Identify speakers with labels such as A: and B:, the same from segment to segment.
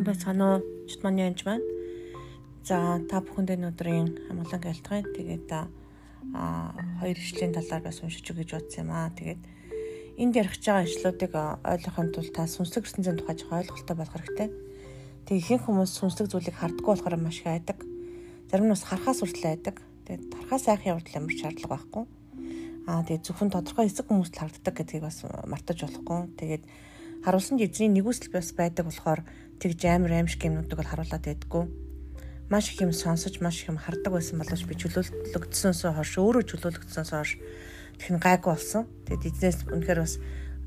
A: сайн байцгаана уу? Чутманы анж маань. За та бүхэнд энэ өдрийн амгалан гэлтгэн. Тэгээд а хоёр ишлэлийн талаар бас уншиж гэж бодсон юм аа. Тэгээд энд ярих байгаа ишлүүдийг ойлгохын тулд та сүнслэг ертөнцийн тухай жоо ойлголттой болох хэрэгтэй. Тэг ихэнх хүмүүс сүнслэг зүйлийг хардггүй болохоор маш их айдаг. Зарим нь бас харахаас хүртэл айдаг. Тэгээд харахаас айхын урд ямар шаардлага байхгүй. Аа тэгээд зөвхөн тодорхой хэсэг хүмүүст л харддаг гэдгийг бас мартаж болохгүй. Тэгээд харуулсан эзний нэгүсэл бас байдаг болохоор тэгж амар аимшиг юмнуудыг бол харуулад байдгүй. Маш их юм сонсож, маш их юм хардаг байсан боловч би чөлөөлөгдсөнөөс хойш өөрөө чөлөөлөгдсөнөөс хойш тэгэх гайгүй болсон. Тэгээд эзнээс үнэхээр бас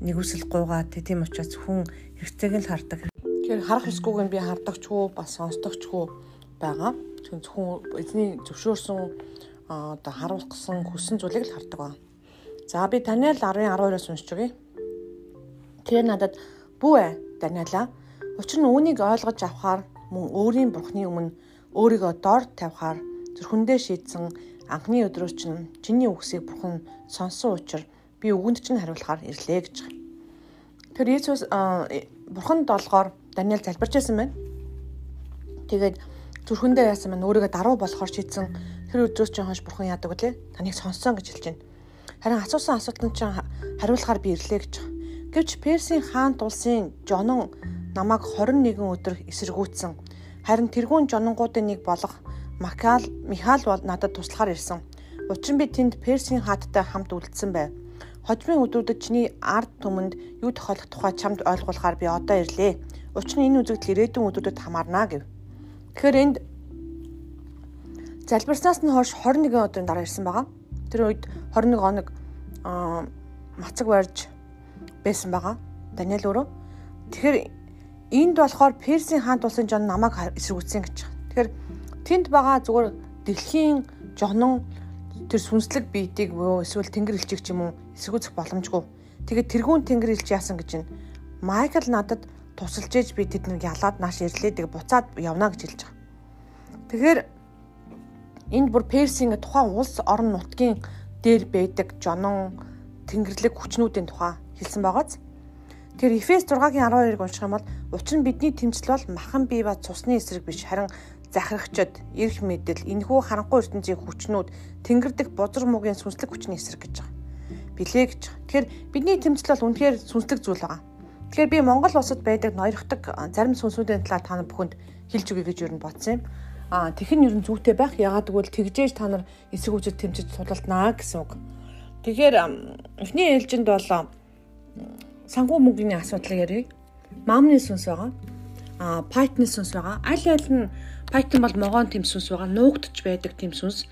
A: нэгүсэл гуугаад тийм учраас хүн хэрэгцээг л хардаг. Тэгэхээр харах эсгүүг нь би хардагч хүү бас сонсдогч хүү байгаа. Тэгэхээр зөвхөн эзний зөвшөөрсөн одоо харуулах гэсэн хүссэн зүйлийг л хардаг ба. За би Таниэл 10:12-оос уншиж өгье. Тэр надад бүү ээ Даниэла. Учир нь үүнийг ойлгож авахаар мөн өөрийн бурхны өмнө өөрийгөө дор тавихаар зүрхэндээ шийдсэн анхны өдрөө чинь чиний үгсийг бурхан сонсон учраас би үгэнд чинь хариулахаар ирлээ гэж. Тэр Иесус бурханд долгоор Даниэл залбирч байсан байна. Тэгээд зүрхэндээ яасан маань өөрийгөө даруй болохоор шийдсэн тэр өдрөөс чинь хойш бурхан яадаг үлээ таныг сонссон гэж хэлж байна. Харин асуусан асуултанд чинь хариулахаар би ирлээ гэж. Гэвч Персийн хаант улсын жонон намайг 21 өдөр эсэргүүцсэн. Харин тэрүүн жононгуудын нэг болох Макал Михаал бол надад туслахаар ирсэн. Учир нь би тэнд Персийн хааттай хамт үлдсэн байв. Хожмын өдрүүдэд чиний ард түмэнд юу тохиолдох тухай чамд ойлгуулахаар би одоо ирлээ. Учир нь энэ үзэгдэл ирээдүйн өдрүүдэд хамаарна гэв. Тэгэхээр энд залбирснаас нь хойш 21 өдрийн дараа ирсэн байгаа. Тэр үед 21 хоног мацаг барьж байсан байгаа. Даниэл өөрөө. Тэгэхээр энд болохоор Персийн хаант улсын жон намайг эсэргүүцсэн гэж. Тэгэхээр тэнд байгаа зүгээр дэлхийн жонон тэр сүнслэг биетийг буюу эсвэл тэнгэр элчиг ч юм уу эсэргүүцэх боломжгүй. Тэгээд тэргүүн тэнгэр элч яасан гэж байна. Майкл надад тусалж ээж би тэднийг ялаад нааш ирлээ тэг буцаад явна гэж хэлж байгаа. Тэгэхээр энд бүр Персийн тухайн улс орон нутгийн дээр байдаг жонон тэнгэрлэг хүчнүүдийн тухай хэлсэн байгааз. Тэгэхээр Эфес 6-гийн 12-ыг унших юм бол учир нь бидний тэмцэл бол махан бие ба цусны эсрэг биш харин захирагчд, эрх мэдэл, энэхүү харанхуй ертөнцийн хүчнүүд тэнгэрдэх бузар муугийн сүнслэг хүчний эсрэг гэж байгаа. Билээ гэж. Тэгэхээр бидний тэмцэл бол үнэхээр сүнслэг зүйл байгаа. Тэгэхээр би Монгол улсад байдаг ноёрхдаг зарим сүнсүүдийн талаар та нар бүхэнд хэлж өгье гэж юу н бодсон юм. Аа тэгэх нь ер нь зүйтэй байх. Ягаад гэвэл тэгжээж та нар эсрэг хүчит тэмцэж судалнаа гэсэн үг. Тэгэхээр эхний ээлжинд бол санхүү мөнгөний асуудлыг ярив. Мамны сүнс байгаа. А Python сүнс байгаа. Аль аль нь Python бол могоон тэм сүнс байгаа. Нуугдж байдаг тэм сүнс.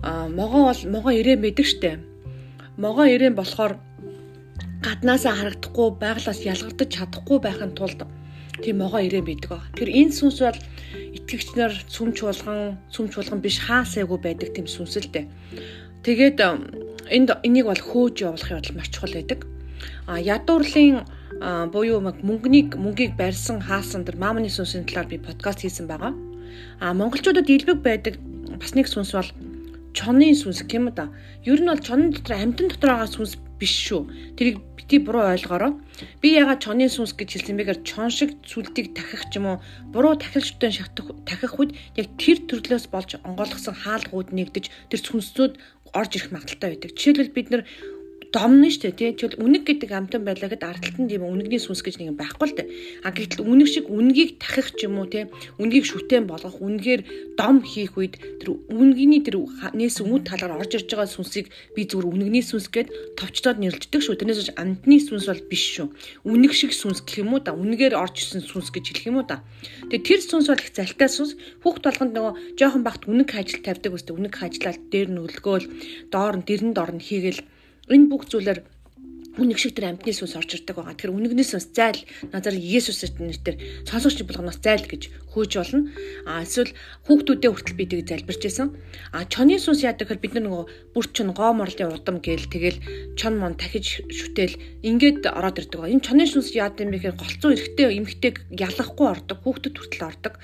A: А могоо бол могоо ирээн байдаг штэ. Могоо ирээн болохоор гаднаасаа харагдахгүй байглаас ялгардаж чадахгүй байхын тулд тийм могоо ирээн байдаг. Тэгэхээр энэ сүнс бол итгэгчнэр цүм чуулган, цүм чуулган биш хаасайгүй байдаг тийм сүнс л дээ. Тэгээд энд энийг бол хөөж явуулах явдал маш чухал байдаг а ядуурлын буюу мөнгөнийг мөнгийг барьсан хаасан тэр маамны сүнсийн талаар би подкаст хийсэн байгаа. А монголчуудад илбэг байдаг бас нэг сүнс бол чоны сүнс да. Ер нь бол чонон дотор амтан дотор байгаа сүнс биш шүү. Тэрийг бити буруу ойлгоорой. Би ягаад чоны сүнс гэж хэлсэн бэгээр чон шиг сүлдийг тахих ч юм уу буруу тахилчтай шатах тахих үед яг тэр төрлөөс болж онгойлгосон хаалгууд нэгдэж тэр сүнснүүд орж ирэх магадaltaй байдаг. Жишээлбэл бид нар домно штэ тий. Тэгвэл үнэг гэдэг амтан байлаа гэд ардталтанд юм үнэгний сүнс гэж нэг юм байхгүй л дээ. А гэтэл үнэг шиг үнгийг тахих ч юм уу тий. Үнгийг шүтэн болгох, үнгээр дом хийх үед тэр үнгийн тэр нээс өмнө талаар орж ирж байгаа сүнсийг би зүгээр үнэгний сүнс гэд товчдод нэрлждэг шүү. Тэрнээс амтны сүнс бол биш шүү. Үнэг шиг сүнс гэх юм уу да. Үнгээр орж ирсэн сүнс гэж хэлэх юм уу да. Тэгээ тэр сүнс бол их залтай сүнс. Хүүхд болгонд нөгөө жоохон багт үнэг ажил тавьдаг үстэй. Үнэг ажиллаад дээр нь өлгөөл, доор нь дэрэнд орно хийгээл энэ бүх зүйлээр үнэг шиг тэр амьтны сүнс орж ирдэг байгаа. Тэгэхээр үнэгнээс сүнс зайл назар Есүсэд нэрээр сонсогч болгоноос зайл гэж хөөж болно. А эсвэл хүүхдүүдээ хүртэл би тийг залбирч байсан. А чоны сүнс яадаг гэхээр бид нар нөгөө бүр чин гоо морлын удам гээл тэгэл чон мон тахиж шүтэл ингээд ороод ирдэг байгаа. Энэ чоны сүнс яадаг юм бэ гэхээр голцоо эрэхтэй эмхтэй ялахгүй ордог. Хүүхдэд хүртэл ордог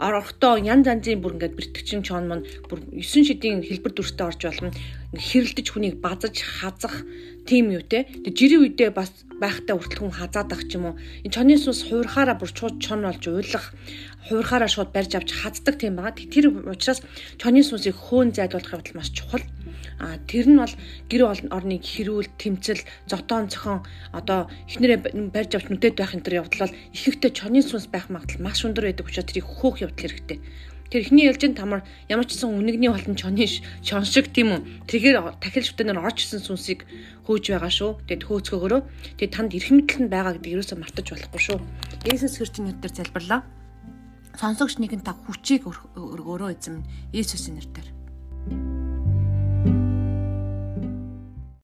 A: орохдоо янз янзын бүр ингээд бэртгчин чон мон бүр 9 шидийн хэлбэр дүрстэй орж болно. Хэрэлдэж хүнийг базаж хазах тийм юу те. Тэг жирийн үедээ бас байхтай хүртэл хүн хазаад ах ч юм уу. Энэ чоны сүнс хуурхаараа бүр шууд чон болж уйлах, хуурхаараа шууд барьж авч хаздаг тийм байгаа. Тэр учраас чоны сүнсийг хөөн зайлуулах явдал маш чухал. А тэр нь бол гэр орныг хэрүүл, тэмцэл, зотоон цохон одоо эхнэрээ барьж авч нүдэд байх энэ төр явдал бол ихэнхдээ чоны сүнс байх магадлал маш өндөр байдаг учраас тэрийг хөөх явдал хэрэгтэй. Тэр ихний ээлжинд тамар ямар ч сан үнэгний болон чоны шон шиг тийм үү. Тэгэхээр тахил шүтэнээр орж исэн сүнсийг хөөж байгаа шүү. Тэгээд хөөцгөөгөрөө тэгээд танд эрх мэдэл нь байгаа гэдэг юусоо мартаж болохгүй шүү. Есүс Христийн нэрээр залбирлаа. Сонсогч нэгэн та хүчийг өргөөрөө эзэм Есүсийн нэрээр.